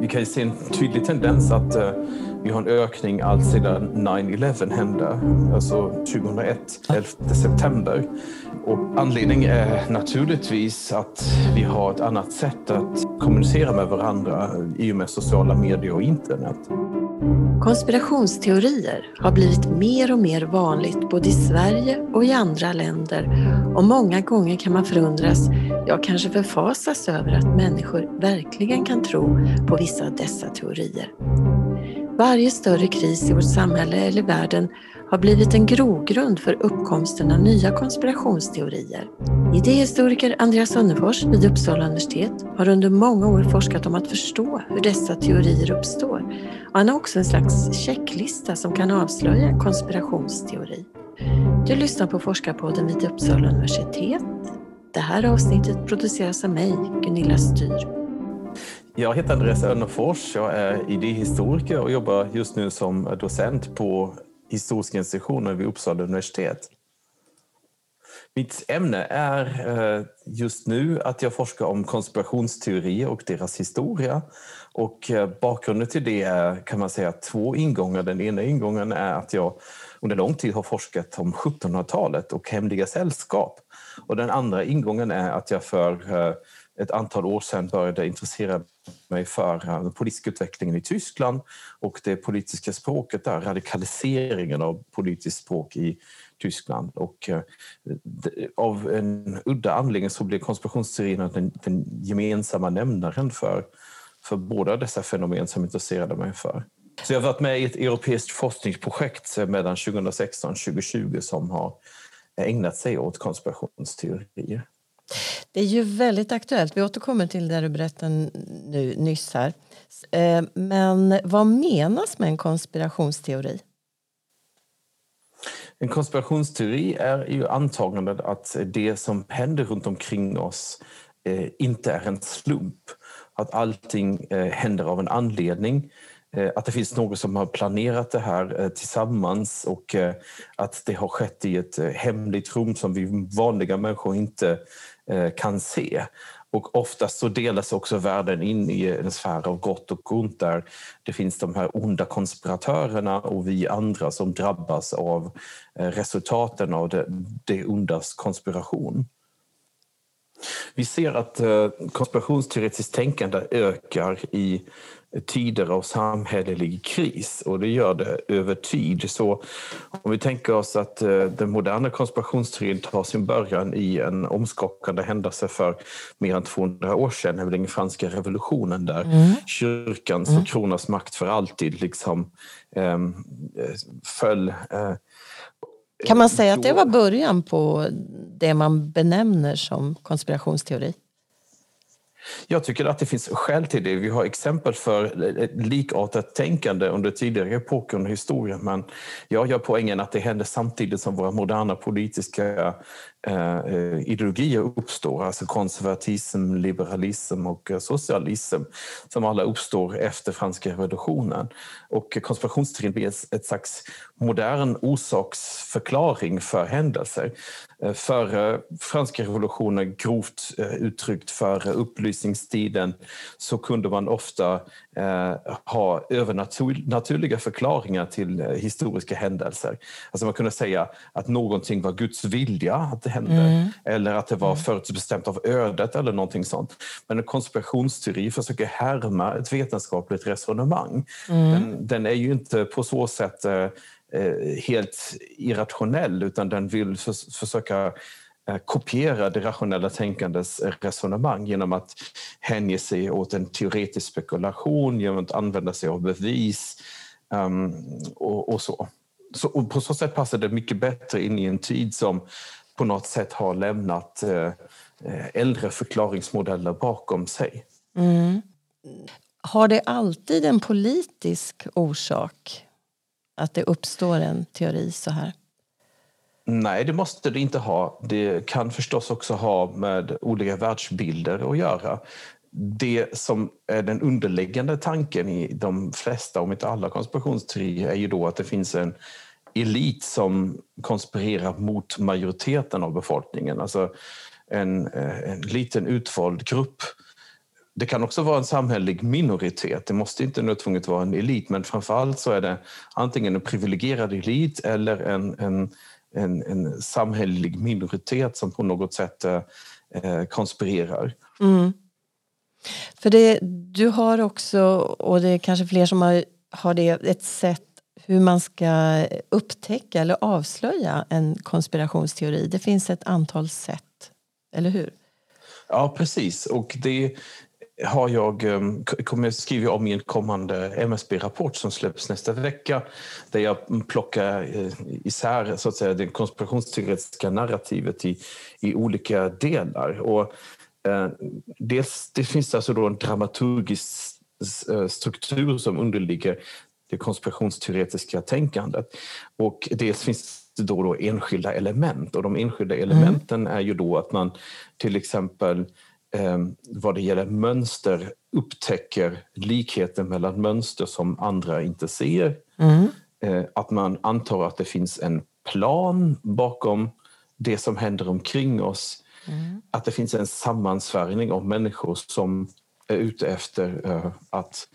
vi kan ju se en tydlig tendens att uh, vi har en ökning allt sedan 9-11 hände, alltså 2001, 11 september. Och anledningen är naturligtvis att vi har ett annat sätt att kommunicera med varandra i och med sociala medier och internet. Konspirationsteorier har blivit mer och mer vanligt både i Sverige och i andra länder och många gånger kan man förundras, ja kanske förfasas över att människor verkligen kan tro på vissa av dessa teorier. Varje större kris i vårt samhälle eller världen har blivit en grogrund för uppkomsten av nya konspirationsteorier. Idéhistoriker Andreas Sunnefors vid Uppsala universitet har under många år forskat om att förstå hur dessa teorier uppstår. Och han har också en slags checklista som kan avslöja en konspirationsteori. Du lyssnar på Forskarpodden vid Uppsala universitet. Det här avsnittet produceras av mig, Gunilla Styr. Jag heter Andreas Önnerfors, jag är idéhistoriker och jobbar just nu som docent på historiska institutioner vid Uppsala universitet. Mitt ämne är eh, just nu att jag forskar om konspirationsteorier och deras historia. Och eh, bakgrunden till det är kan man säga två ingångar. Den ena ingången är att jag under lång tid har forskat om 1700-talet och hemliga sällskap. Och den andra ingången är att jag för eh, ett antal år sedan började intressera mig för eh, den politiska utvecklingen i Tyskland och det politiska språket där, radikaliseringen av politiskt språk i Tyskland. Och eh, av en udda anledning så blev konspirationsteorierna den, den gemensamma nämnaren för, för båda dessa fenomen som intresserade mig för. Så jag har varit med i ett europeiskt forskningsprojekt mellan 2016 och 2020 som har ägnat sig åt konspirationsteorier. Det är ju väldigt aktuellt. Vi återkommer till det du berättade nu, nyss här. Eh, men vad menas med en konspirationsteori? En konspirationsteori är ju antagandet att det som händer runt omkring oss eh, inte är en slump. Att allting eh, händer av en anledning Eh, att det finns någon som har planerat det här eh, tillsammans och eh, att det har skett i ett hemligt rum som vi vanliga människor inte kan se. Och oftast så delas också världen in i en sfär av gott och ont där det finns de här onda konspiratörerna och vi andra som drabbas av resultaten av det, det ondas konspiration. Vi ser att konspirationsteoretiskt tänkande ökar i tider av samhällelig kris och det gör det över tid. Så om vi tänker oss att eh, den moderna konspirationsteorin tar sin början i en omskakande händelse för mer än 200 år sedan, nämligen franska revolutionen där mm. kyrkans mm. och kronans makt för alltid liksom eh, föll eh, kan man säga att det var början på det man benämner som konspirationsteori? Jag tycker att det finns skäl till det. Vi har exempel för eh, eh, likartat tänkande under tidigare epoker under historien men jag gör poängen att det händer samtidigt som våra moderna politiska eh, eh ideologier uppstår, alltså konservatism, liberalism och socialism som alla uppstår efter franska revolutionen. Och konspirationsteorin blir ett slags modern orsaks orsaksförklaring för händelser. Eh, före franska revolutionen, grovt eh, uttryckt före upplysningstiden, så kunde man ofta eh, ha övernaturliga förklaringar till historiska händelser. Alltså man kunde säga att någonting var Guds vilja att det hände mm. eller att det var mm. förutbestämt av ödet eller någonting sånt. Men en konspirationsteori försöker härma ett vetenskapligt resonemang. Mm. Den, den, är ju inte på så sätt Eh, Eh, helt irrationell utan den vill försöka eh, kopiera det rationella tänkandets resonemang genom att hänge sig åt en teoretisk spekulation, genom att använda sig av bevis um, och, och, så. så och på så sätt passar det mycket bättre in i en tid som på något sätt har lämnat uh, äldre förklaringsmodeller bakom sig. Mm. Har det alltid en politisk orsak? Att det uppstår en teori så här? Nej, det måste det inte ha. Det kan förstås också ha med olika världsbilder att göra. Det som är den underliggande tanken i de flesta, om inte alla konspirationsteorier är ju då att det finns en elit som konspirerar mot majoriteten av befolkningen. Alltså en, eh, en liten utvald grupp det kan också vara en samhällelig minoritet. Det måste inte nödvändigt vara en elit, men framförallt så är det antingen en privilegierad elit eller en, en, en, en samhällelig minoritet som på något sätt eh, eh konspirerar. Mm. För det, du har också, och det är kanske fler som har, har det, ett sätt hur man ska upptäcka eller avslöja en konspirationsteori. Det finns ett antal sätt, eller hur? Ja, precis. Och det har jag, ehm, kommer skriva om i en kommande MSB-rapport som släpps nästa vecka där jag plockar eh, isär så att säga, det konspirationsteoretiska narrativet i, i olika delar. Och, eh, dels, det finns alltså då en dramaturgisk eh, struktur som underligger det konspirationsteoretiska tänkandet. Och dels finns det då, då enskilda element och de enskilda mm. elementen mm. är ju då att man till exempel eh, vad det gäller mönster upptäcker likheter mellan mönster som andra inte ser. Mm. Eh, att man antar att det finns en plan bakom det som händer omkring oss. Mm. Att det finns en sammansvärjning av människor som är ute efter eh, att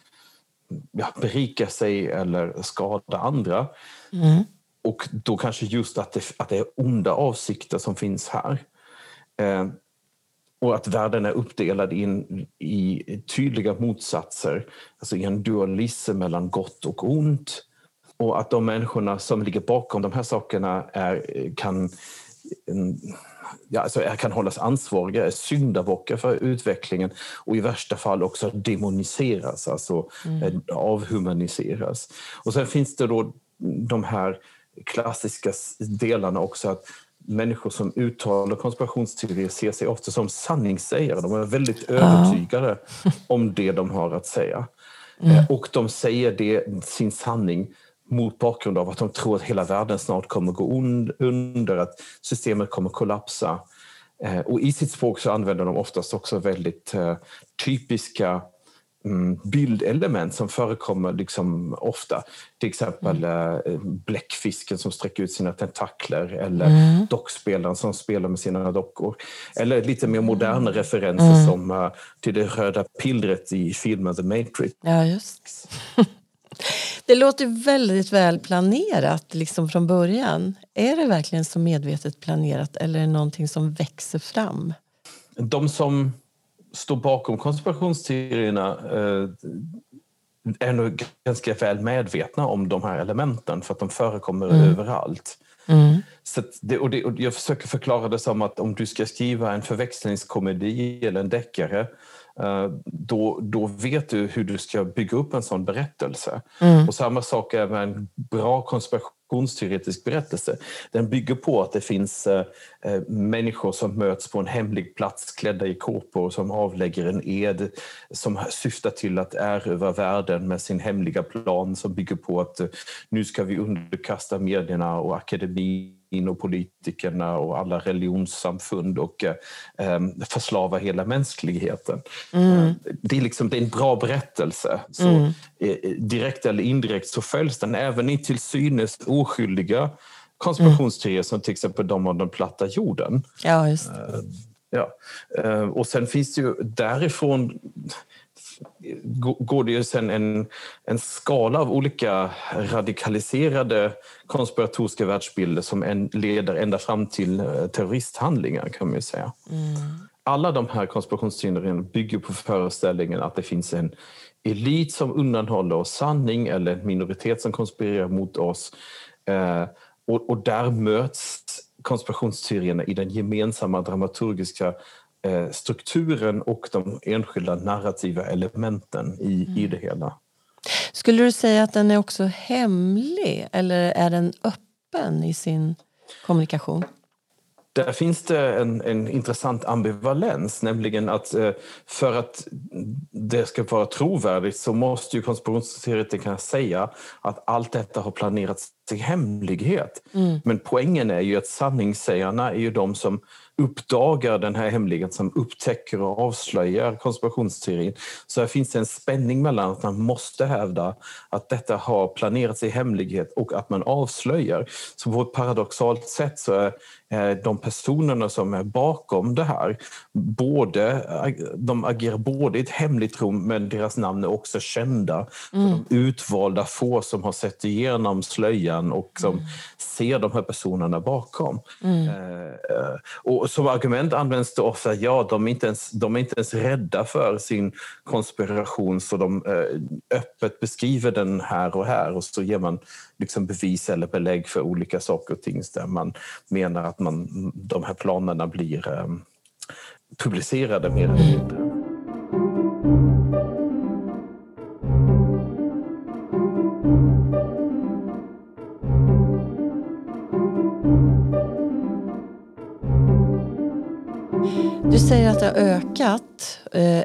ja, berika sig eller skada andra. Mm. Och då kanske just att det, att det är onda avsikter som finns här. Och att världen är uppdelad in, i tydliga motsatser, alltså i en dualism mellan gott och ont. Och att de människorna som ligger bakom de här sakerna är, kan, ja, alltså kan hållas ansvariga, är syndabockar för utvecklingen och i värsta fall också demoniseras, alltså mm. avhumaniseras. Och sen finns det då de här klassiska delarna också att människor som uttalar konspirationsteorier ser sig ofta som sanningssägare. De är väldigt övertygade ja. om det de har att säga. Mm. Eh, och de säger det, sin sanning mot bakgrund av att de tror att hela världen snart kommer gå under, att systemet kommer kollapsa. Eh, och i sitt språk så använder de oftast också väldigt eh, typiska bildelement som förekommer liksom ofta. Till exempel mm. Eh, bläckfisken som sträcker ut sina tentakler eller mm. dockspelaren som spelar med sina dockor. Eller lite mer moderna mm. referenser mm. som uh, till det röda pillret i filmen The Matrix. Ja, just. Det låter väldigt väl planerat liksom från början. Är det verkligen så medvetet planerat eller är det någonting som växer fram? De som står bakom konspirationsteorierna eh, är nog ganska väl medvetna om de här elementen för att de förekommer mm. överallt. Mm. Så det, och det, och jag försöker förklara det som att om du ska skriva en förväxlingskomedi eller en deckare då, då vet du hur du ska bygga upp en sån berättelse. Mm. Och samma sak är med en bra konspirationsteoretisk berättelse. Den bygger på att det finns eh, eh, människor som möts på en hemlig plats klädda i kåpor som avlägger en ed som syftar till att erövra världen med sin hemliga plan som bygger på att eh, nu ska vi underkasta medierna och akademin och politikerna och alla religionssamfund och eh, förslava hela mänskligheten. Mm. Eh, det, är liksom, det är en bra berättelse. Så, mm. eh, direkt eller indirekt så följs den även i till synes oskyldiga konspirationsteorier mm. som till exempel de om den platta jorden. Ja, just. Eh, ja. Och sen finns det ju därifrån går det ju sen en, en skala av olika radikaliserade konspiratoriska världsbilder som en, leder ända fram till eh, terroristhandlingar kan man ju säga. Mm. Alla de här konspirationsteorierna bygger på föreställningen att det finns en elit som undanhåller oss sanning eller en minoritet som konspirerar mot oss. Eh, och, och där möts konspirationsteorierna i den gemensamma dramaturgiska strukturen och de enskilda narrativa elementen i, mm. i det hela. Skulle du säga att den är också hemlig eller är den öppen i sin kommunikation? Där finns det en, en intressant ambivalens, nämligen att eh, för att det ska vara trovärdigt så måste ju konspirationsteoretikerna säga att allt detta har planerats i hemlighet. Mm. Men poängen är ju att sanningssägarna är ju de som uppdagar den här hemligheten, som upptäcker och avslöjar konspirationsteorin. Så här finns det en spänning mellan att man måste hävda att detta har planerats i hemlighet och att man avslöjar. Så på ett paradoxalt sätt så är de personerna som är bakom det här, både, de agerar både i ett hemligt rum men deras namn är också kända. Mm. De utvalda få som har sett igenom slöjan och som mm. ser de här personerna bakom. Mm. Eh, och som argument används det ofta, ja de är, inte ens, de är inte ens rädda för sin konspiration så de eh, öppet beskriver den här och här och så ger man liksom bevis eller belägg för olika saker och ting där man menar att man, de här planerna blir eh, publicerade mer eller mindre. Ökat. Eh,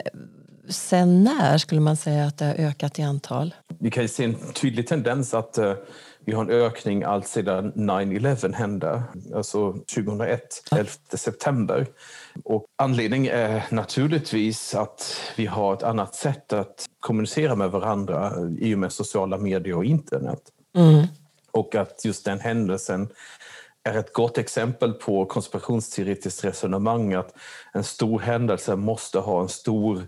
sen när skulle man säga att det har ökat i antal? Vi kan se en tydlig tendens att eh, vi har en ökning allt sedan 9-11 hände, alltså 2001, 11 september. Och anledningen är naturligtvis att vi har ett annat sätt att kommunicera med varandra i och med sociala medier och internet. Mm. Och att just den händelsen är ett gott exempel på konspirationsteoretiskt resonemang att en stor händelse måste ha en stor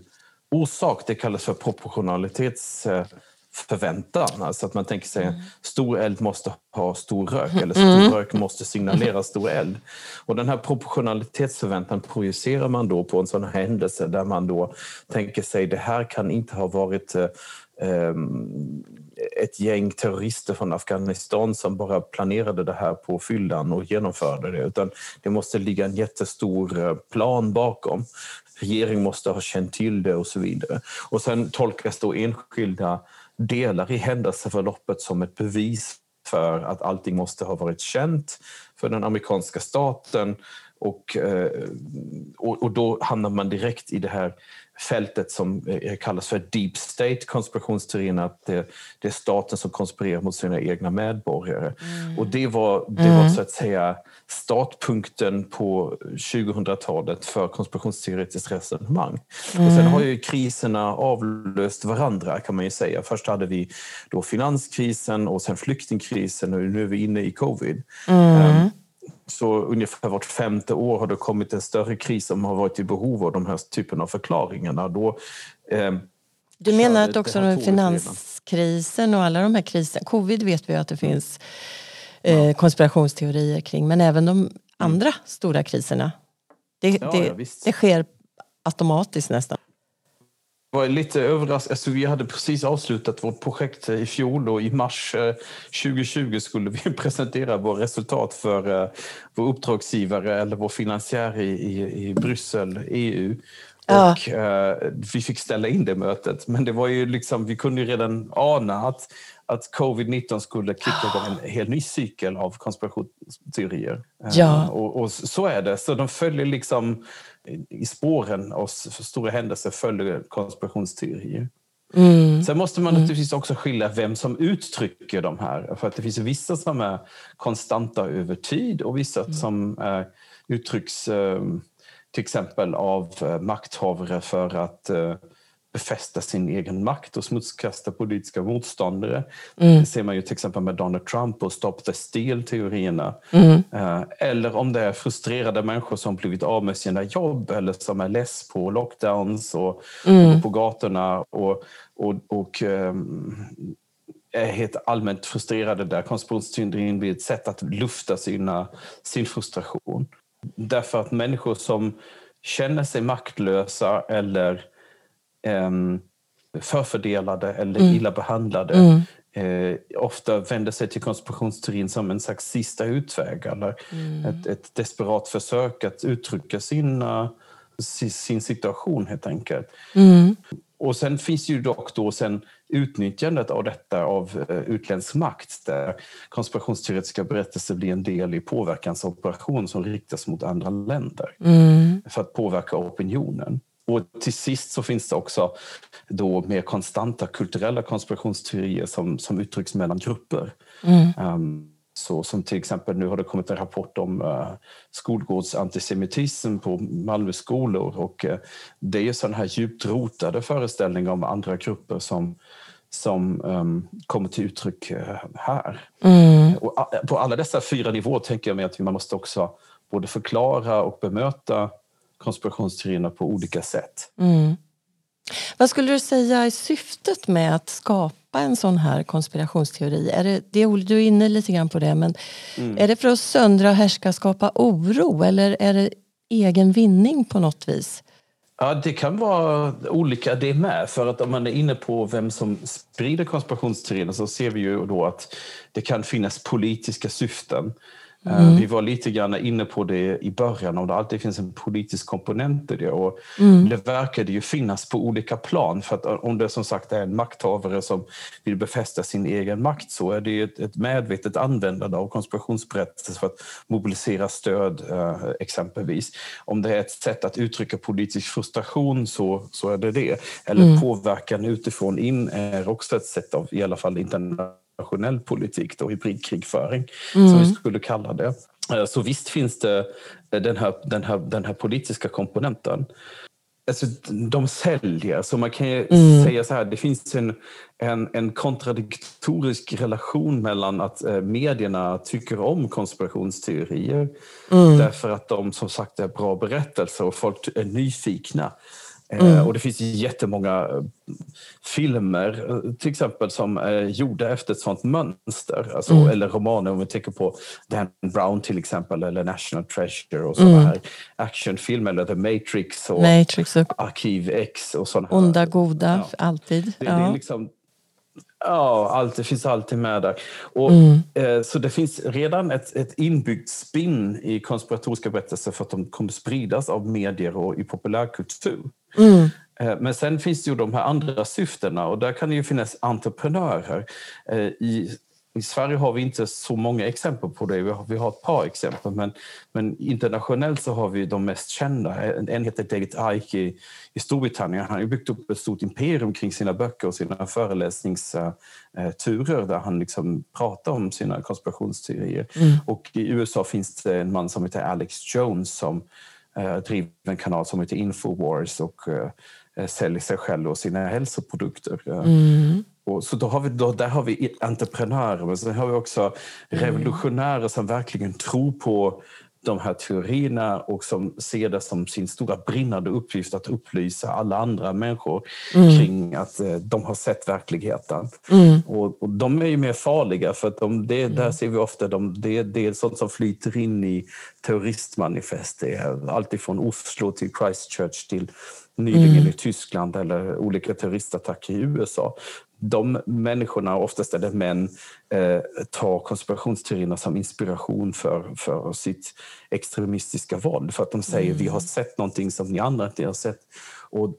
orsak. Det kallas för proportionalitetsförväntan. Alltså att man tänker sig mm. stor eld måste ha stor rök eller stor mm. rök måste signalera stor eld. Och den här proportionalitetsförväntan projicerar man då på en sån här händelse där man då tänker sig det här kan inte ha varit um, ett gäng terrorister från Afghanistan som bara planerade det här på fyllan och genomförde det, utan det måste ligga en jättestor eh, plan bakom. Regeringen måste ha känt till det och så vidare. Och sen tolkas då enskilda delar i händelseförloppet som ett bevis för att allting måste ha varit känt för den amerikanska staten och, eh, och, då hamnar man direkt i det här fältet som eh, kallas för deep state konspirationsteorin, att det, det, är staten som konspirerar mot sina egna medborgare. Mm. Och det var, det mm. var så att säga startpunkten på 2000-talet för konspirationsteoretiskt resonemang. Mm. Och sen har ju kriserna avlöst varandra kan man ju säga. Först hade vi då finanskrisen och sen flyktingkrisen och nu är vi inne i covid. Um, så ungefär vart femte år har det kommit en större kris som har varit i behov av de här typen av förklaringarna. Då, eh, du menar att också finanskrisen och alla de här kriserna, covid vet vi att det finns eh, konspirationsteorier kring, men även de mm. andra mm. stora kriserna. Det, ja, det, ja, det sker automatiskt nästan var lite överraskad. Alltså, vi hade precis avslutat vårt projekt i fjol och i mars 2020 eh, skulle vi presentera våra resultat för uh, vår uppdragsgivare eller vår finansiär i, i, i Bryssel, EU. Ja. Och, uh, vi fick ställa in det mötet, men det var ju liksom, vi kunde ju redan ana att, att covid-19 skulle kicka igång en helt ny cykel av konspirationsteorier. Ja. Uh, och, och, så är det. Så de följer liksom i spåren av stora händelser följer konspirationsteorier. Mm. Sen måste man mm. naturligtvis också skilja vem som uttrycker de här. För att det finns vissa som är konstanta över tid och vissa mm. som eh, uttrycks eh, till exempel av eh, makthavare för att eh, befästa sin egen makt och smutskasta politiska motståndare. Mm. Det ser man ju till exempel med Donald Trump och Stop the Steal-teorierna. Mm. Eh, eller om det är frustrerade människor som blivit av med sina jobb eller som är less på lockdowns och, mm. på gatorna och, och, och um, är helt allmänt frustrerade där konspirationsteorin blir ett sätt att lufta sina, sin frustration. Därför att människor som känner sig maktlösa eller förfördelade eller mm. illa behandlade mm. Eh, ofta vänder sig till konspirationsteorin som en slags sista utväg eller mm. ett, ett, desperat försök att uttrycka sina, sin situation helt enkelt. Mm. Och sen finns ju dock då sen utnyttjandet av detta av uh, utländsk makt där konspirationsteoretiska berättelser blir en del i påverkansoperation som riktas mot andra länder mm. för att påverka opinionen. Och till sist så finns det också då mer konstanta kulturella konspirationsteorier som, som uttrycks mellan grupper. Mm. Um, Så som till exempel nu har det kommit en rapport om uh, skolgårdsantisemitism på Malmö skolor och uh, det är sådana här djupt rotade föreställningar om andra grupper som som um, kommer till uttryck uh, här. Mm. Och, på alla dessa fyra nivåer tänker jag mig att man måste också både förklara och bemöta konspirationsteorierna på olika sätt. Mm. Vad skulle du säga är syftet med att skapa en sån här konspirationsteori? Är det, det, du är inne lite grann på det, men mm. är det för att söndra, härska, skapa oro eller är det egen vinning på något vis? Ja, det kan vara olika det med. För att om man är inne på vem som sprider konspirationsteorierna så ser vi ju då att det kan finnas politiska syften. Eh, mm. Vi var lite grann inne på det i början, om det alltid finns en politisk komponent i det. Och mm. Det verkade ju finnas på olika plan. För att om det som sagt är en makthavare som vill befästa sin egen makt så är det ett, ett medvetet användande av konspirationsberättelser för att mobilisera stöd, eh, exempelvis. Om det är ett sätt att uttrycka politisk frustration så, så är det det. Eller mm. påverkan utifrån in är också ett sätt av, i alla fall internationellt internationell politik, då, hybridkrigföring, mm. som vi skulle kalla det. Eh, så visst finns det eh, den här, den här, den här politiska komponenten. Alltså, de säljer, så man kan mm. säga så här, det finns en, en, en kontradiktorisk relation mellan att eh, medierna tycker om konspirationsteorier mm. därför att de som sagt är bra berättelser och folk är nyfikna. Eh, mm. Och det finns jättemånga eh, filmer eh, till exempel som är gjorda efter ett sånt mönster. Alltså, mm. Eller romaner om vi tänker på Dan Brown till exempel eller National Treasure och sådana mm. här actionfilmer eller The Matrix och Matrix Arkiv X och sådana Onda, goda, ja. alltid. Det, ja. det är liksom Ja, allt, det finns alltid med där. Och, mm. eh, så det finns redan ett, ett inbyggt spinn i konspiratoriska berättelser för att de kommer spridas av medier och i populärkultur. Mm. Eh, men sen finns det ju de här andra syftena och där kan det ju finnas entreprenörer. Eh, I i Sverige har vi inte så många exempel på det. Vi har, vi har ett par exempel, men, men internationellt så har vi de mest kända. En heter David Icke i, i Storbritannien. Han har byggt upp ett stort imperium kring sina böcker och sina föreläsningsturer där han liksom pratar om sina konspirationsteorier. Mm. Och i USA finns det en man som heter Alex Jones som driver en kanal som heter Infowars och eh, säljer sig själv och sina hälsoprodukter. Mm. Och så då har vi, då, där har vi entreprenörer, men sen har vi också mm. revolutionärer som verkligen tror på de här teorierna och som ser det som sin stora brinnande uppgift att upplysa alla andra människor mm. kring att eh, de har sett verkligheten. Mm. Och, och, de är ju mer farliga för att de, det, mm. där ser vi ofta de, det, det är sånt som flyter in i terroristmanifest. Det är alltifrån Oslo till Christchurch till nyligen mm. i Tyskland eller olika terroristattacker i USA de människorna, oftast är det män, eh, tar konspirationsteorierna som inspiration för, för sitt extremistiska våld. För att de säger mm. vi har sett någonting som ni andra inte har sett. Och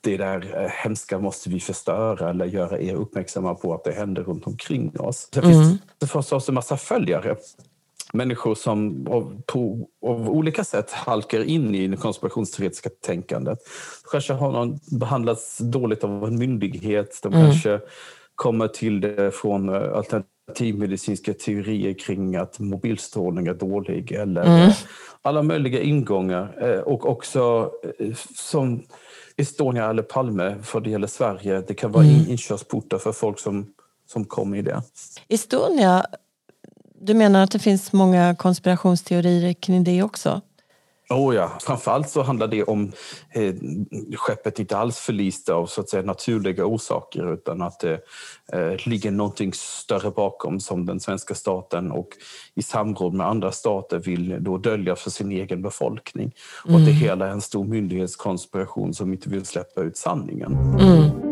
det där eh, hemska måste vi förstöra eller göra er uppmärksamma på att det händer runt omkring oss. Det finns mm. förstås en massa följare människor som av, på, av olika sätt halkar in i det konspirationsteoretiska tänkandet. Kanske har någon behandlats dåligt av en myndighet. De mm. kanske kommer till det från eh, alternativmedicinska teorier kring att mobilstrålning är dålig eller mm. alla möjliga ingångar. Eh, och också eh, som Estonia eller Palme, för det gäller Sverige, det kan vara mm. inkörsportar för folk som, som kommer i det. Estonia du menar att det finns många konspirationsteorier kring det också? Oh ja, framförallt så handlar det om eh, skeppet inte alls förliste av så att säga, naturliga orsaker utan att det eh, ligger någonting större bakom som den svenska staten och i samråd med andra stater vill då dölja för sin egen befolkning. Och mm. att det hela är en stor myndighetskonspiration som inte vill släppa ut sanningen. Mm.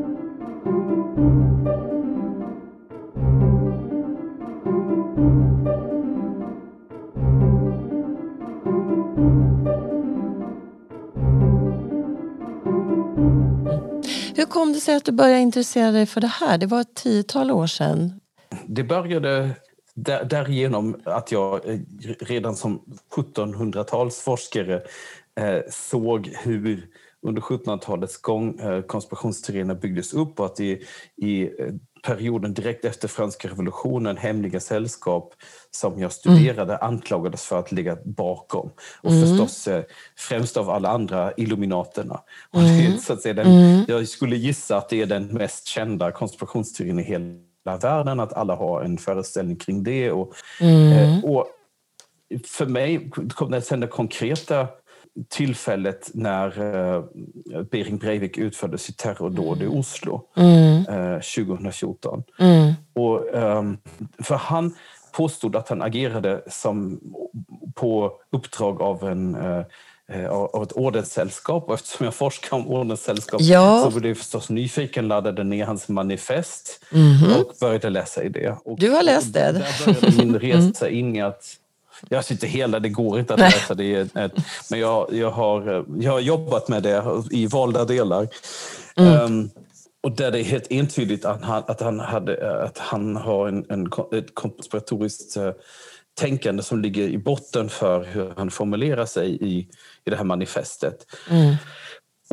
Hur kom det sig att du började intressera dig för det här? Det var ett tiotal år sedan. Det började där, därigenom att jag eh, redan som 1700-talsforskare eh, såg hur under 1700-talets gång eh, konspirationsteorierna byggdes upp och att i, i eh, perioden direkt efter franska revolutionen, hemliga sällskap som jag studerade mm. anklagades för att ligga bakom. Och mm. förstås eh, främst av alla andra Illuminaterna. Och det, mm. så att säga, den, mm. Jag skulle gissa att det är den mest kända konspirationsteorin i hela världen, att alla har en föreställning kring det. Och, mm. eh, och för mig kom det sen det konkreta tillfället när uh, Bering Breivik utförde sitt terrordåd i Oslo mm. uh, 2014. Mm. Och, um, för han påstod att han agerade som, på uppdrag av en uh, av ett ordenssällskap och eftersom jag forskar om ordenssällskap ja. så blev jag förstås nyfiken, laddade ner hans manifest mm -hmm. och började läsa i det. Och, du har läst det? Där började min resa in i att jag inte hela, det går inte att läsa det. Men jag, jag, har, jag har jobbat med det i valda delar. Mm. Um, och där det är helt entydigt att han, att han, hade, att han har en, en, ett konspiratoriskt uh, tänkande som ligger i botten för hur han formulerar sig i, i det här manifestet. Mm.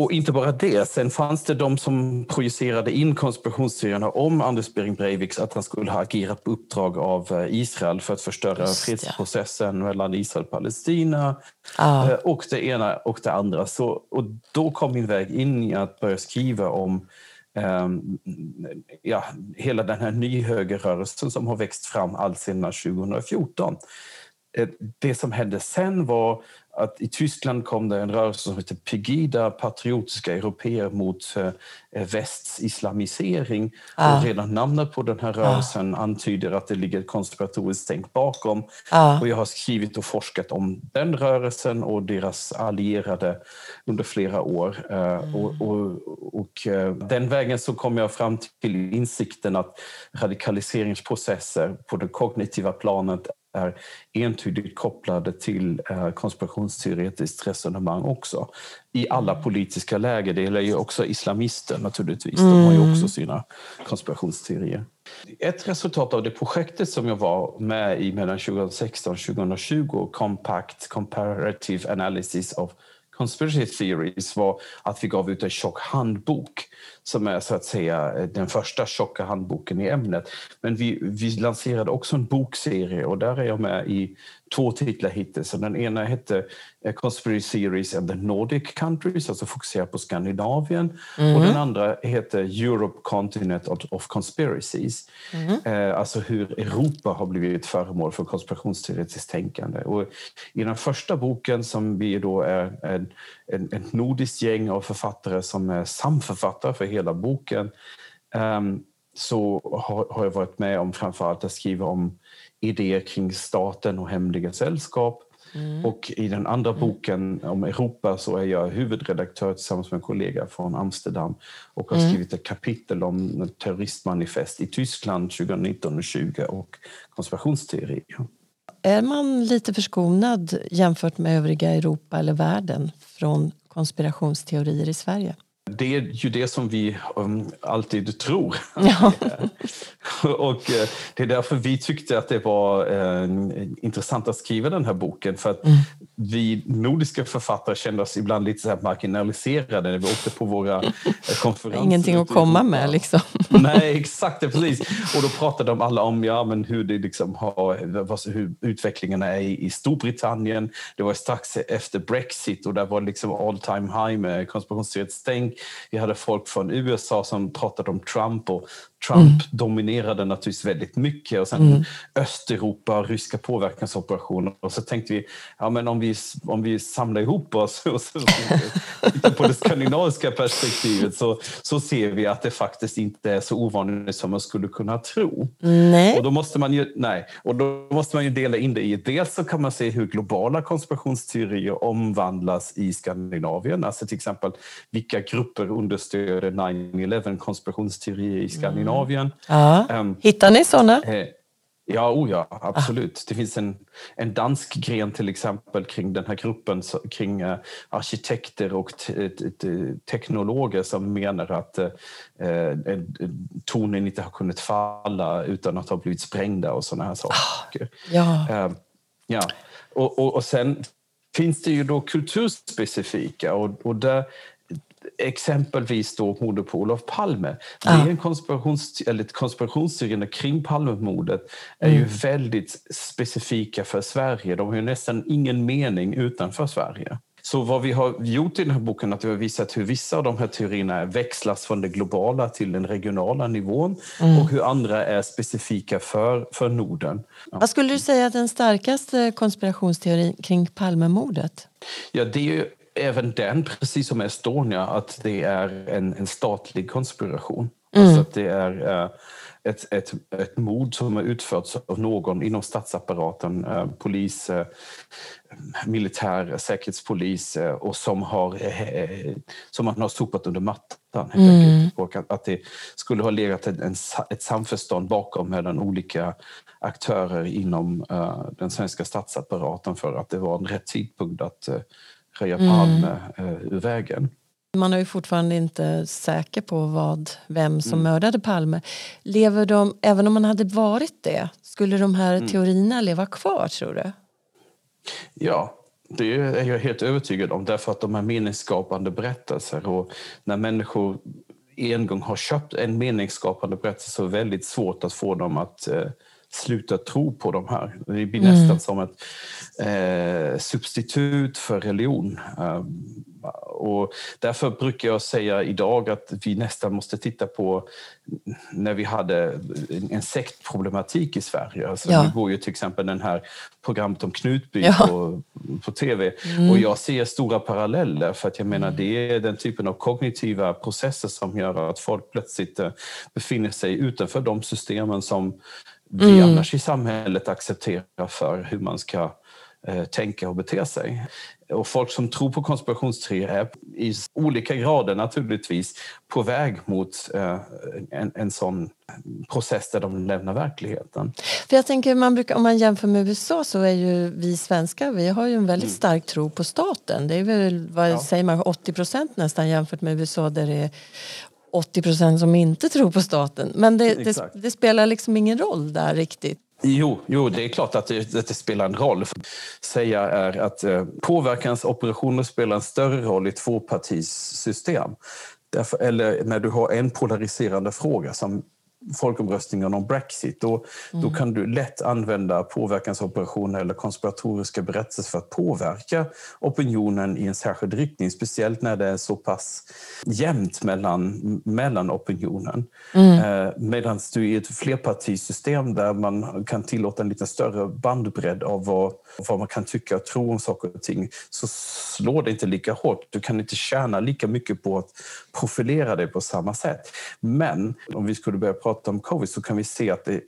Och inte bara det, sen fanns det de som projicerade in konspirationsteorierna om Anders Behring Breiviks att han skulle ha agerat på uppdrag av eh, Israel för att förstöra Just, fredsprocessen ja. mellan Israel och Palestina. Ah. Och det ena och det andra. Så, och då kom min väg in i att börja skriva om um, ja, hela den här nyhögerrörelsen som har växt fram alltsedan 2014. Eh, det som hände sen var att i Tyskland kom det en rörelse som heter Pegida, patriotiska europeer mot eh, västs islamisering. Ah. Och redan namnet på den här rörelsen ah. antyder att det ligger ett konspiratoriskt tänk bakom. Ah. Och jag har skrivit och forskat om den rörelsen och deras allierade under flera år. Eh, mm. Och, och, och, eh, den vägen så kom jag fram till insikten att radikaliseringsprocesser på det kognitiva planet är entydigt kopplade till eh, konspirationsteoretiskt resonemang också. I alla mm. politiska läger. Det gäller ju också islamister naturligtvis. De har ju mm. också sina konspirationsteorier. Ett resultat av det projektet som jag var med i mellan 2016 och 2020, Compact Comparative Analysis of Conspiracy Theories var att vi gav ut en tjock handbok som är så att säga den första tjocka handboken i ämnet. Men vi, vi lanserade också en bokserie och där är jag med i två titlar hittills. Den ena hette Conspiracy Series and the Nordic Countries, alltså fokuserar på Skandinavien. Mm. Och den andra heter Europe Continent of Conspiracies. Mm. Alltså hur Europa har blivit föremål för konspirationsteoretiskt tänkande. Och I den första boken, som vi då är en, en, ett nordiskt gäng av författare som är samförfattare för hela boken, um, så har, jag varit med om framförallt att skriva om idéer kring staten och hemliga sällskap. Mm. Och i den andra mm. boken om Europa så är jag huvudredaktör tillsammans med en kollega från Amsterdam och har mm. skrivit ett kapitel om terroristmanifest i Tyskland 2019 och 20 och konspirationsteori. Är man lite förskonad jämfört med övriga Europa eller världen från konspirationsteorier i Sverige? Det är ju det som vi um, alltid tror. Ja. och uh, det är därför vi tyckte att det var uh, intressant att skriva den här boken. För att mm. vi nordiska författare kände oss ibland lite så marginaliserade när vi åkte på våra uh, konferenser. Ingenting att komma med liksom. Nej, exakt. Precis. Och då pratade de alla om ja, men hur, det liksom har, hur utvecklingen är i Storbritannien. Det var strax efter Brexit och där var liksom all time high med konspirationsteoretiskt stänk vi hade folk från USA som pratade om Trump och Trump mm. dominerade naturligtvis väldigt mycket och sen mm. Östeuropa, ryska påverkansoperationer och så tänkte vi, ja men om vi, om vi samlar ihop oss och så, på det skandinaviska perspektivet så, så ser vi att det faktiskt inte är så ovanligt som man skulle kunna tro. Nej. Och då måste man ju, nej, och då måste man ju dela in det i, dels så kan man se hur globala konspirationsteorier omvandlas i Skandinavien, alltså till exempel vilka grupper understöder 9-11 konspirationsteorier i Skandinavien Skandinavien. Ja. Um, Hittar ni sådana? Eh, ja, oh ja, absolut. Ah. Det finns en, en dansk gren till exempel kring den här gruppen kring uh, arkitekter och teknologer som menar att uh, tornen inte har kunnat falla utan att ha blivit sprängda och sådana här saker. Ah, ja. Uh, ja. Och, och, och sen finns det ju då kulturspecifika och, och där exempelvis då mordet på Olof Palme. Det är en konspirations, eller konspirationsteorierna kring Palmemordet är mm. ju väldigt specifika för Sverige. De har ju nästan ingen mening utanför Sverige. Så vad vi har gjort i den här boken är att vi har visat hur vissa av de här teorierna växlas från den globala till den regionala nivån mm. och hur andra är specifika för, för Norden. Ja. Vad skulle du säga är den starkaste konspirationsteorin kring Palmemordet? Ja, det är ju även den, precis som Estonia, att det är en, en statlig konspiration. Mm. Alltså att det är uh, ett, ett, ett mord som har utförts av någon inom statsapparaten, uh, polis, uh, militär, säkerhetspolis och som, har, som man har sopat under mattan. Mm. Och att, att det skulle ha legat en, en, ett samförstånd bakom mellan olika aktörer inom den svenska statsapparaten för att det var en rätt tidpunkt att röja Palme mm. ur vägen. Man är ju fortfarande inte säker på vad, vem som mm. mördade Palme. Lever de, även om man hade varit det, skulle de här mm. teorierna leva kvar tror du? Ja, det är jag helt övertygad om därför att de är meningsskapande berättelser och när människor en gång har köpt en meningsskapande berättelse så är det väldigt svårt att få dem att eh, sluta tro på de här. Det blir nästan mm. som ett eh, substitut för religion. Um, och därför brukar jag säga idag att vi nästan måste titta på när vi hade en sektproblematik i Sverige. Alltså ja. Nu går ju till exempel den här programmet om Knutby ja. på, på tv mm. och jag ser stora paralleller för att jag menar mm. det är den typen av kognitiva processer som gör att folk plötsligt eh, befinner sig utanför de systemen som vi mm. annars i samhället accepterar för hur man ska eh, tänka och bete sig. Och folk som tror på konspirationsteorier är i olika grader naturligtvis på väg mot eh, en, en sån process där de lämnar verkligheten. För jag tänker, man brukar, om man jämför med USA så är ju vi svenskar, vi har ju en väldigt mm. stark tro på staten. Det är väl, vad ja. säger man, 80 procent nästan jämfört med USA där det är 80 procent som inte tror på staten. Men det, det, det, spelar liksom ingen roll där riktigt. Jo, jo det är klart att det, att det spelar en roll. Säga är att eh, påverkansoperationer spelar en större roll i tvåpartisystem. Därför, eller när du har en polariserande fråga som folkomröstningen om Brexit. Då, mm. då kan du lätt använda påverkansoperationer eller konspiratoriska berättelser för att påverka opinionen i en särskild riktning. Speciellt när det är så pass jämnt mellan, mellan opinionen. Mm. Eh, Medan du i ett flerpartisystem där man kan tillåta en lite större bandbredd av vad, vad man kan tycka och tro om saker och ting så slår det inte lika hårt. Du kan inte tjäna lika mycket på att profilera dig på samma sätt. Men om vi skulle börja prata pratar om covid så kan vi se att det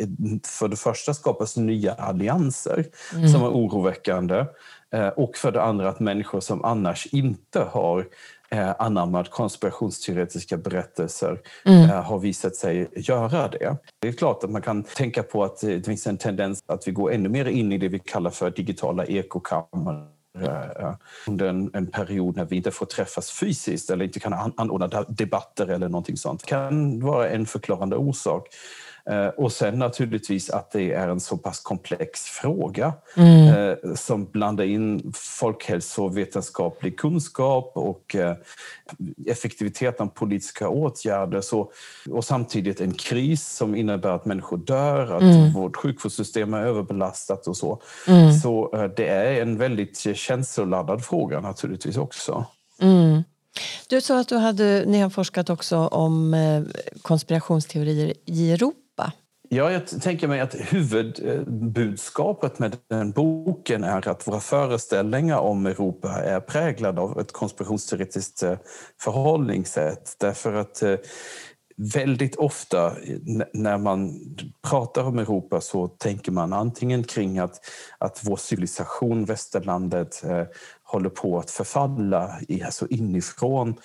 för det första skapas nya allianser mm. som är oroväckande eh, och för det andra att människor som annars inte har eh, anammat konspirationsteoretiska berättelser mm. Eh, har visat sig göra det. Det är klart att man kan tänka på att det finns en tendens att vi går ännu mer in i det vi kallar för digitala ekokammare Eh, under en, en, period när vi inte får träffas fysiskt eller inte kan anordna debatter eller någonting sånt. Det kan vara en förklarande orsak. Eh, och sen naturligtvis att det är en så pass komplex fråga mm. Eh, som blandar in folkhälsovetenskaplig kunskap och eh, effektiviteten av politiska åtgärder. Så, och samtidigt en kris som innebär att människor dör, att mm. vårt sjukvårdssystem är överbelastat och så. Mm. Så det är en väldigt känsloladdad fråga naturligtvis också. Mm. Du sa att du hade, ni har forskat också om konspirationsteorier i Europa. Ja, jag tänker mig att huvudbudskapet med den boken är att våra föreställningar om Europa är präglade av ett konspirationsteoretiskt eh, förhållningssätt. Därför att eh, väldigt ofta när man pratar om Europa så tänker man antingen kring att, att vår civilisation, västerlandet, eh, håller på att förfalla alltså inifrån.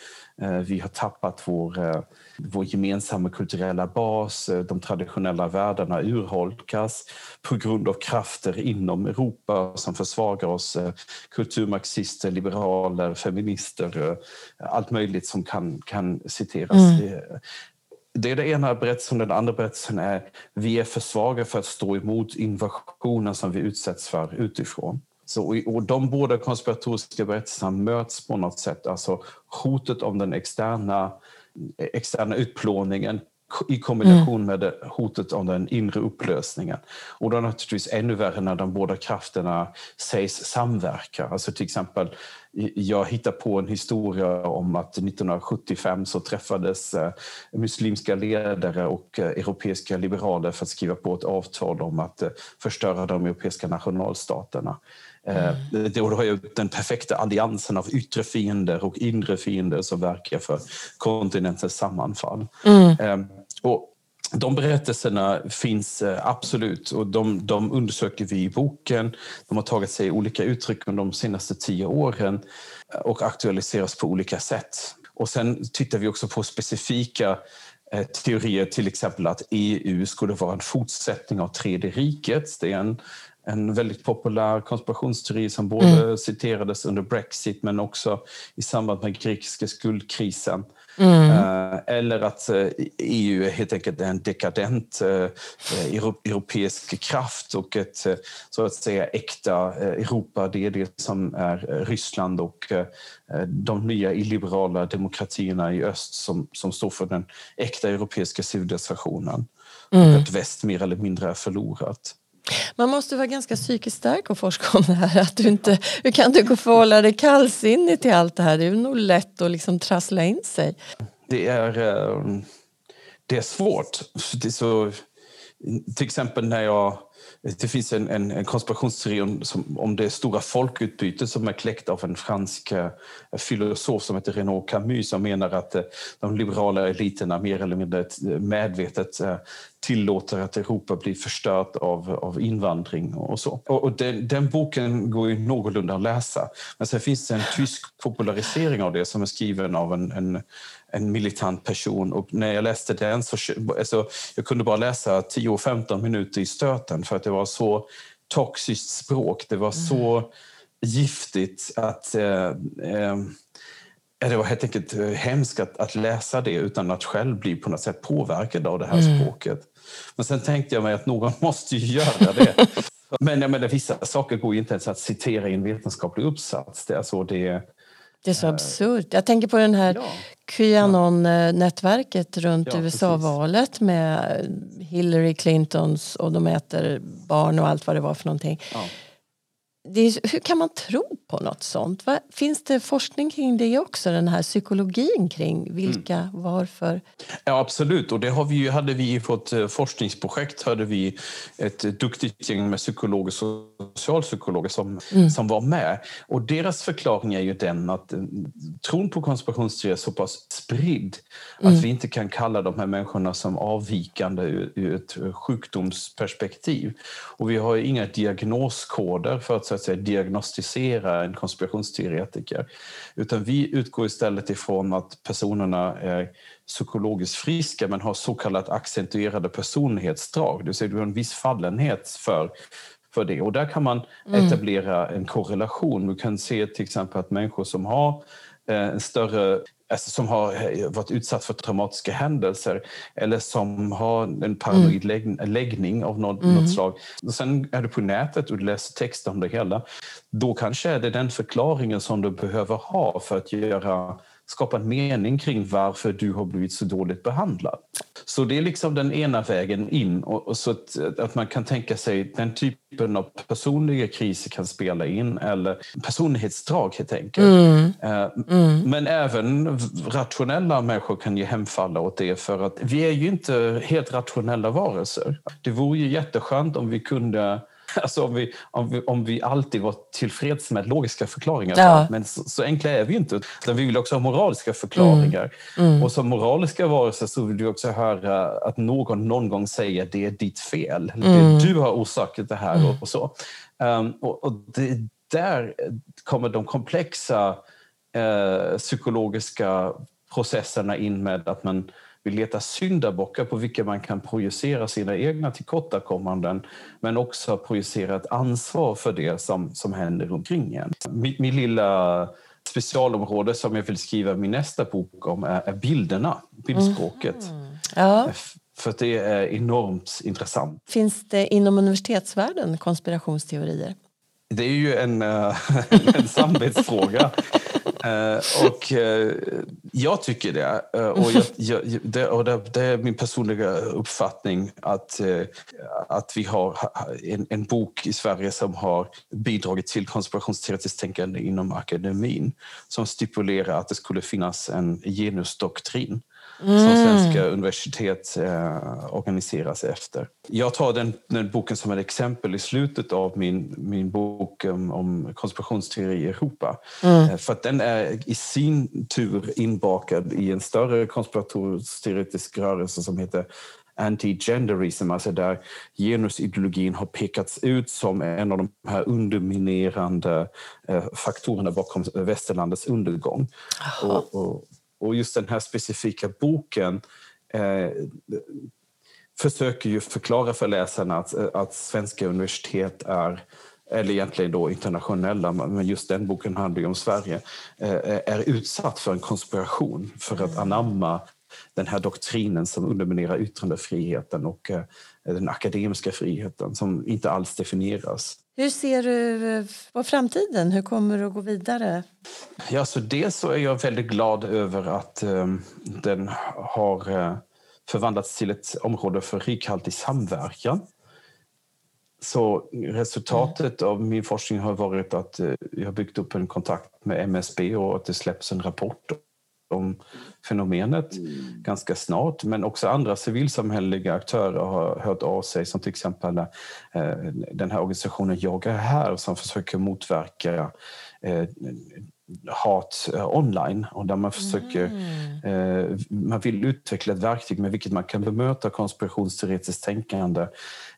Vi har tappat vår vår gemensamma kulturella bas, eh, de traditionella värdena urholkas på grund av krafter inom Europa som försvagar oss. Eh, kulturmarxister, liberaler, feminister, eh, allt möjligt som kan, kan citeras. Mm. Det är den ena berättelsen. Den andra berättelsen är vi är för svaga för att stå emot invasionen som vi utsätts för utifrån. Så, och de båda konspiratoriska berättelserna möts på något sätt. Alltså hotet om den externa, externa utplåningen i kombination mm. med hotet om den inre upplösningen. Och då naturligtvis ännu värre när de båda krafterna sägs samverka. Alltså till exempel, jag hittar på en historia om att 1975 så träffades eh, muslimska ledare och eh, europeiska liberaler för att skriva på ett avtal om att eh, förstöra de europeiska nationalstaterna. Mm. Då har jag den perfekta alliansen av yttre fiender och inre fiender som verkar för kontinentens sammanfall. Mm. Ehm, och de berättelserna finns eh, absolut och de, de, undersöker vi i boken. De har tagit sig olika uttryck under de senaste tio åren eh, och aktualiseras på olika sätt. Och sen tittar vi också på specifika teorier, till exempel att EU skulle vara en fortsättning av Tredje riket. Det är en, en väldigt populär konspirationsteori som både mm. citerades under Brexit men också i samband med grekiska skuldkrisen. Mm. Eh, eller att EU eh, e helt enkelt är en dekadent eh, europeisk kraft och ett så att säga äkta Europa, det är det som är Ryssland och de nya illiberala demokratierna i öst som, som står för den äkta europeiska civilisationen. Mm. Och att väst mer eller mindre är förlorat. Man måste vara ganska psykiskt stark och forska om det här. Att du inte, hur kan du förhålla dig kallsinnig till allt det här? Det är nog lätt att liksom trassla in sig. Det är, eh, det är svårt. Det är så, till exempel när jag det finns en, en, en konspirationsteori om, som, om det stora folkutbytet som är kläckt av en fransk eh, filosof som heter Renaud Camus som menar att eh, de liberala eliterna mer eller mindre eh, medvetet tillåter att Europa blir förstört av, av invandring och så. Och, och den, den, boken går ju någorlunda att läsa. Men sen finns det en tysk popularisering av det som är skriven av en, en en militant person. Och när jag läste den så alltså, jag kunde bara läsa 10-15 minuter i stöten för att det var så toxiskt språk. Det var så mm. giftigt att eh, eh, det var helt enkelt eh, hemskt att, att, läsa det utan att själv bli på något sätt påverkad av det här mm. språket. Men sen tänkte jag mig att någon måste ju göra det. Men jag menar, vissa saker går ju inte ens att citera i en vetenskaplig uppsats. Det, alltså, det, det är så absurt. Jag tänker på den här ja. Qanon-nätverket runt ja, USA-valet med Hillary Clintons och de äter barn och allt vad det var för någonting. Ja är, hur kan man tro på något sånt? Va? Finns det forskning kring det också? Den här psykologin kring vilka, mm. varför? Ja, absolut. Och det har vi, hade vi vårt eh, forskningsprojekt hade vi ett duktigt gäng med psykologer och socialpsykologer som, mm. som var med. Och deras förklaring är ju den att eh, tron på konspirationsteorier är så pass spridd mm. att vi inte kan kalla de här människorna som avvikande ur, ur ett sjukdomsperspektiv. Och vi har inga diagnoskoder för att att säga, diagnostisera en konspirationsteoretiker. Utan vi utgår istället ifrån att personerna är psykologiskt friska men har så kallat accentuerade personlighetsdrag. Det vill säga du har en viss fallenhet för för det. Och där kan man mm. etablera en korrelation. Du kan se till exempel att människor som har eh, en större alltså som har eh, varit utsatt för traumatiska händelser eller som har en paranoid mm. läggning av något, mm. något slag. Och sen är du på nätet och läser text om det hela. Då kanske är det den förklaringen som du behöver ha för att göra skapa en mening kring varför du har blivit så dåligt behandlad. Så det är liksom den ena vägen in. Och, så att, att, man kan tänka sig den typen av personliga kriser kan spela in eller personlighetsdrag helt enkelt. Mm. Eh, mm. Men även rationella människor kan ju hemfalla åt det för att vi är ju inte helt rationella varelser. Det vore ju jätteskönt om vi kunde Alltså om, vi, om, vi, om vi alltid var tillfreds med logiska förklaringar. Ja. Men så, så, enkla är vi inte. Utan vi vill också ha moraliska förklaringar. Mm. Mm. Och som moraliska varelser så vill vi också höra att någon någon gång säger det är ditt fel. Mm. Du har orsakat det här och, och så. Um, och, och det, där kommer de komplexa eh, psykologiska processerna in med att man vi letar syndabockar på vilka man kan projicera sina egna tillkortakommanden men också projicera ett ansvar för det som, som händer omkring en. Min, min lilla specialområde som jag vill skriva min nästa bok om är, är bilderna, bildspråket. Mm. Ja. För det är enormt intressant. Finns det inom universitetsvärlden konspirationsteorier? Det är ju en, en, en samvetsfråga. Eh, och eh, jag tycker det. Eh, och, jag, jag, det, och det, det, är min personliga uppfattning att, att vi har en, en, bok i Sverige som har bidragit till konspirationsteoretiskt tänkande inom akademin som stipulerar att det skulle finnas en genusdoktrin mm. som svenska universitet eh, organiseras efter. Jag tar den, den, boken som ett exempel i slutet av min, min bok um, om konspirationsteori i Europa. Mm. Eh, för att den är i sin tur inbakad i en större konspirationsteoretisk rörelse som heter anti-genderism, alltså där genusideologin har pekats ut som en av de här underminerande eh, faktorerna bakom västerlandets undergång. Och, och, och just den här specifika boken eh, försöker ju förklara för läsarna att, att svenska universitet är eller egentligen då internationella, men just den boken handlar ju om Sverige, eh, är utsatt för en konspiration för att mm. anamma den här doktrinen som underminerar yttrandefriheten och eh, den akademiska friheten som inte alls definieras. Hur ser du på framtiden? Hur kommer du att gå vidare? Ja, så dels så är jag väldigt glad över att eh, den har eh, förvandlats till ett område för rikhaltig samverkan. Så resultatet mm. av min forskning har varit att eh, jag har byggt upp en kontakt med MSB och att det släpps en rapport om fenomenet mm. ganska snart. Men också andra civilsamhälleliga aktörer har hört av sig som till exempel eh, den här organisationen Jag är här som försöker motverka eh, hat eh, online och där man försöker mm. man vill utveckla ett verktyg med vilket man kan bemöta konspirationsteoretiskt tänkande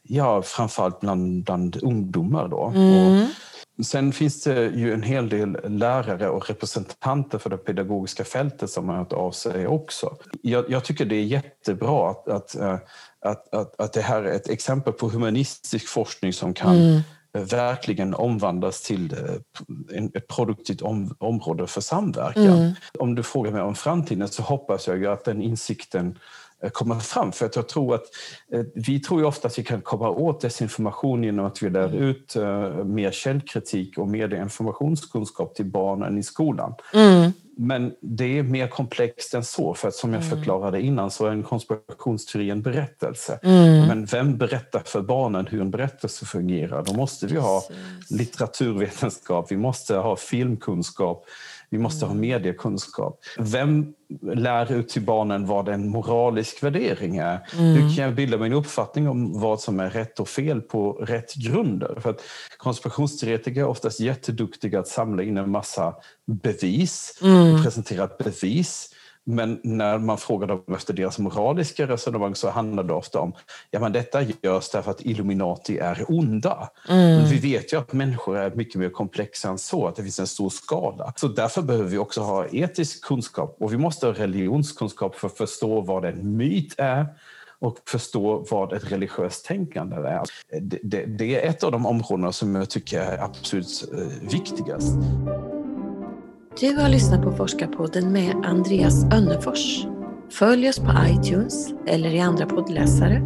ja, framförallt bland, bland ungdomar. Då. Mm. Och, Sen finns det ju en hel del lärare och representanter för det pedagogiska fältet som har hört av sig också. Jag, jag tycker det är jättebra att, att, eh, att, att, att det här är ett exempel på humanistisk forskning som kan mm. Verkligen omvandlas till eh, ett produktivt om, område för samverkan. Mm. Om du frågar mig om framtiden så hoppas jag ju att den insikten Eh, komma fram. För att jag tror att eh, vi tror ju ofta att vi kan komma åt desinformation genom att vi lär mm. ut mer källkritik och mer informationskunskap till barnen i skolan. Mm. Men det är mer komplext än så, för att som jag mm. förklarade innan så är en konspirationsteori en berättelse. Mm. Men vem berättar för barnen hur en berättelse fungerar? Då måste vi ha litteraturvetenskap, vi måste ha filmkunskap, vi måste ha mm. mediekunskap. Vem lär ut till barnen vad en moralisk värdering är? Mm. Hur kan jag bilda mig en uppfattning om vad som är rätt och fel på rätt grunder? För att konspirationsteoretiker är oftast jätteduktiga att samla in en massa bevis, mm. presentera bevis. Men när man frågar dem efter deras moraliska resonemang så handlar det ofta om ja men detta görs därför att Illuminati är onda. Mm. Vi vet ju att människor är mycket mer komplexa än så, att det finns en stor skala. Så därför behöver vi också ha etisk kunskap och vi måste ha religionskunskap för att förstå vad en myt är och förstå vad ett religiöst tänkande är. Det, det, det är ett av de områdena som jag tycker är absolut eh, viktigast. Du har lyssnat på Forskarpodden med Andreas Önnefors. Följ oss på iTunes eller i andra poddläsare.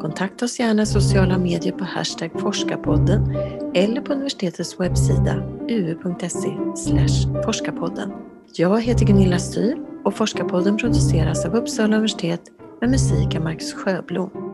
Kontakta oss gärna i sociala medier på hashtag forskarpodden eller på universitetets webbsida uu.se forskarpodden. Jag heter Gunilla Styr och Forskarpodden produceras av Uppsala universitet med musik av Marcus Sjöblom.